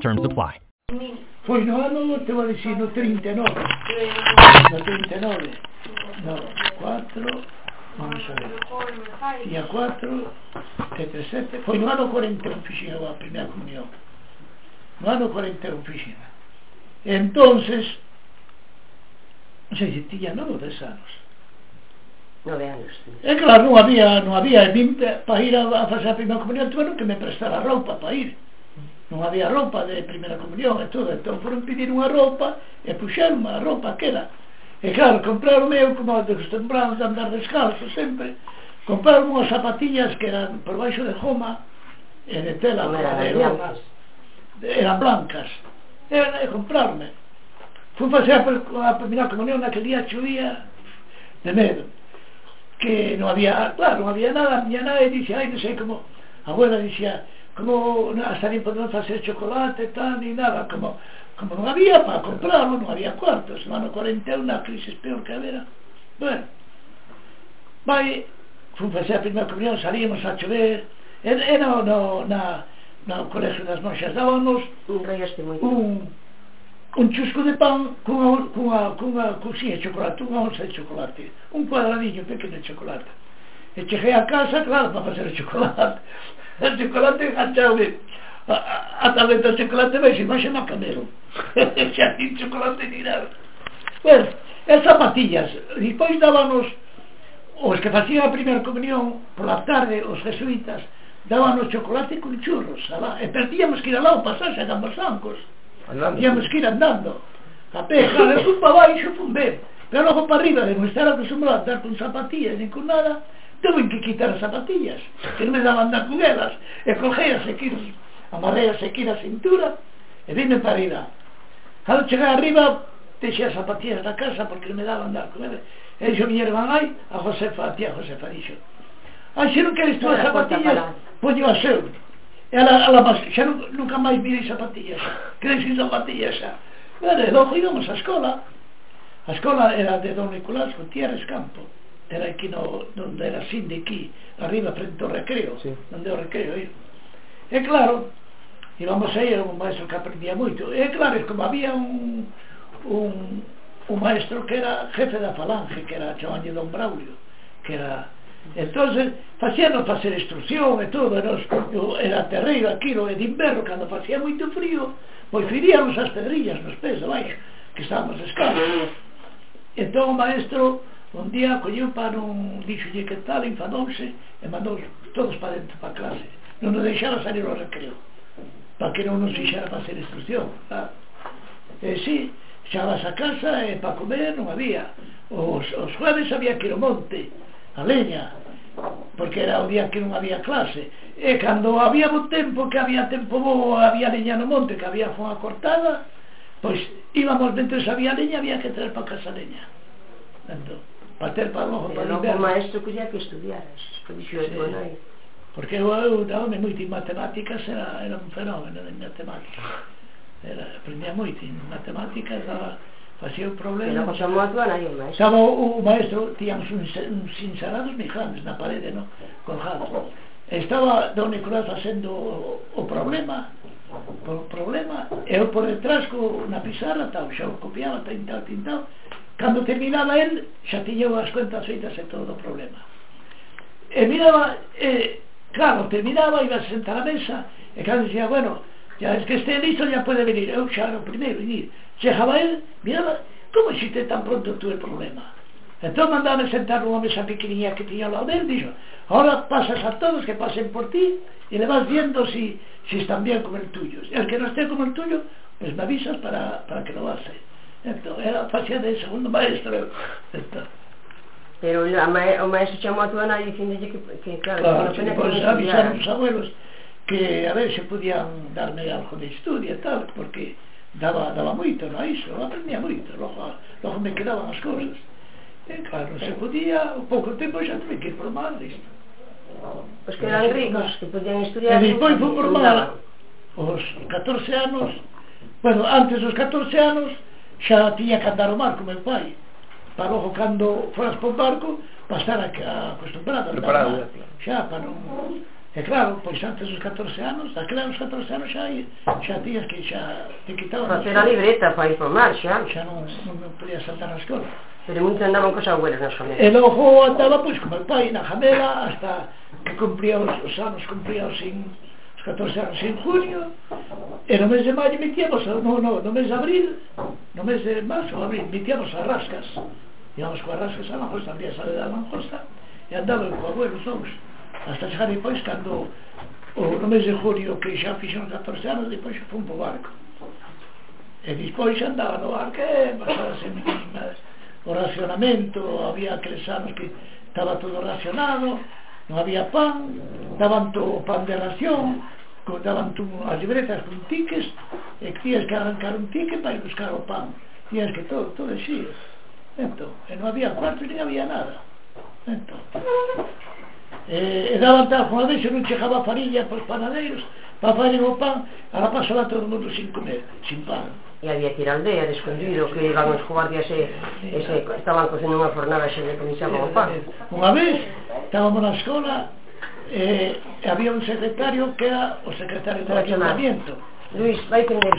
Terms apply. Foi no ano, te vou dicir, no 39. No 39. No, 4, vamos a ver. Día 4, 7, 7. Foi no ano 41 fixen a primeira comunión. No ano 41 fixen. Entonces, non sei se tiña novo des anos. Nove anos. E claro, non había, non había, e min para ir a, a facer a primeira comunión, tuve que me prestar a roupa para ir non había roupa de primeira comunión e todo, entón foron pedir unha roupa e puxeron unha roupa que era. E claro, compraron eu, como acostumbramos a andar descalzo sempre, compraron unhas zapatillas que eran por baixo de joma e de tela no, era de blancas. Eran blancas. E, e comprarme. Fui facer a, a primeira comunión naquele día chovía de medo que non había, claro, non había nada, a miña nai dixe, ai, non sei como, a abuela dixía, como estarían podendo facer chocolate, tan, ni nada, como, como non había para comprarlo, non había cuartos, no ano 41, a crisis peor que habera. Bueno, vai, fun facer a primeira comunión, salíamos a chover, era no, no, na, no colegio das monxas dábamos un, un, un chusco de pan cunha, cunha, cunha cousiña de chocolate, unha onza de chocolate, un cuadradiño pequeno de chocolate. E cheguei a casa, claro, para facer o chocolate. ciocolate cacciavete. Hasta dentro este chocolate veis, imagina Camero. Xa sin chocolate ni nada. Bueno, as zapatillas, despois dábanos os que facían a primeira comunión pola tarde, os jesuitas, dábanos chocolate con churros, alá, e perdíamos que ir alá o pasaxe a Zambosancos. Tíamos que ir andando. A pé, claro, un pa baixo, un ben. Pero logo para arriba, de non estar acostumbrado a andar con zapatillas, nin con nada, Tuve que quitar as zapatillas, que non me daban andar con elas. E colgei as equinas, amarrei as aquí na cintura e vime para irá. Cando chegar arriba, deixei as zapatillas na casa porque non me daban andar con elas. E dixo miña irmán ai, a Josefa, a tía Josefa, dixo. Ai, se non queres tú as zapatillas, poñe a eu E ela, ela mas, xa nunca, nunca máis mirei zapatillas. Quedei sin zapatillas xa. e logo íbamos á escola. A escola era de Don Nicolás Gutiérrez Campo era aquí no, donde era Cindy aquí, arriba frente ao recreo, sí. donde o recreo aí. E claro, íbamos aí, era un maestro que aprendía moito. E claro, como había un, un, un maestro que era jefe da falange, que era Chavañe Don Braulio, que era... entonces facíanos facer instrucción e todo, e nos, era terreiro aquilo, e de inverno, cando facía moito frío, pois firíamos as pedrillas nos pés de baixo, que estábamos descalzos. Entón o maestro Un día colleu para un, dixolle que tal, enfadouse e mandou todos para dentro, para clase. Non nos deixara salir ao recreo, para que non nos fixara facer instrucción. Claro. E si, xabas a casa e para comer non había. Os, os jueves había que ir ao monte, a leña, porque era o día que non había clase. E cando había bo tempo, que había tempo bo, había leña no monte, que había foa cortada, pois íbamos dentro, se había leña, había que traer para casa leña. Entón, Pater Pablo J. o inverno. maestro quería que estudiaras, condicións sí. bonais. Porque eu, eu dame moito en matemáticas, era, era un fenómeno de matemáticas. Era, aprendía moito en matemáticas, daba, facía un problema. Pero chamou a tua nai o maestro. Estaba o, o maestro, tíamos uns, uns insalados moi grandes na parede, no? colgados. Estaba don Nicolás facendo o, o problema, o problema, eu por detrás co, na pizarra, tal, xa o copiaba, tintao, tintao, Cando terminaba el, xa tiñeu as cuentas feitas e todo o problema. E miraba, eh, claro, terminaba, iba a sentar a mesa, e cando dicía, bueno, ya es que este listo ya puede venir. Eu xa era o primeiro, ir. chegaba el, miraba, como existe tan pronto tú el problema? Entón mandame sentar unha mesa pequeniña que tiña ao lado del, dixo, ahora pasas a todos que pasen por ti, e le vas viendo si, si están bien como el tuyo. E el que no esté como el tuyo, pues me avisas para, para que lo haces. Então, era, facía de segundo maestro. Pero a ma o maestro chamou a tua nai dicindo que, que claro, claro que, que depois avisaron os abuelos que a ver se podían darme algo de estudio e tal, porque daba, daba moito, non iso, aprendía moito, logo, logo me quedaban as cousas. E claro, se podía, o pouco tempo xa tuve que ir por Madrid. Os que eran ricos, que podían estudiar... E depois fui por mal, os 14 anos, bueno, antes dos 14 anos, xa tiña que andar o barco meu pai para logo cando foras por barco para estar acostumbrado Preparado, a andar, xa para non e claro, pois antes dos 14 anos aquela dos 14 anos xa xa tías que xa te quitaban facer a libreta para ir por mar xa. Xa non, non podías saltar na escola pero moito andaban cos abuelos na xamela e logo andaba pois como meu pai na jamela hasta que cumplía os, os anos cumplía os sin 14 anos en junio. E no mes de maio metíamos no, no, no mes de abril no mes de marzo, abril, metíamos as rascas, íamos coas rascas a Manjosta, abría a da Manjosta, e andaba coa abuelo os dous, hasta chegar depois, cando o, no mes de julio, que xa fixeron 14 anos, depois fun po barco. E despois andaba no barco, e pasábase o racionamento, había aqueles anos que estaba todo racionado, non había pan, daban todo pan de ración, daban tú as libretas con tiques e tías que arrancar un tique para ir buscar o pan. Tías que todo, todo así entón, e non había cuartos non había nada. Entón e, e daban tal unha vez non chegaba farilla para os panadeiros para fazer o pan a la pasaba todo o mundo sin comer sin pan. E había que ir á aldea de escondido que iban os guardias e, e se, estaban cosendo unha fornada xe de que o pan. unha vez estábamos na escola eh, había un secretario que era o secretario do Ayuntamiento. Luis, vai prender o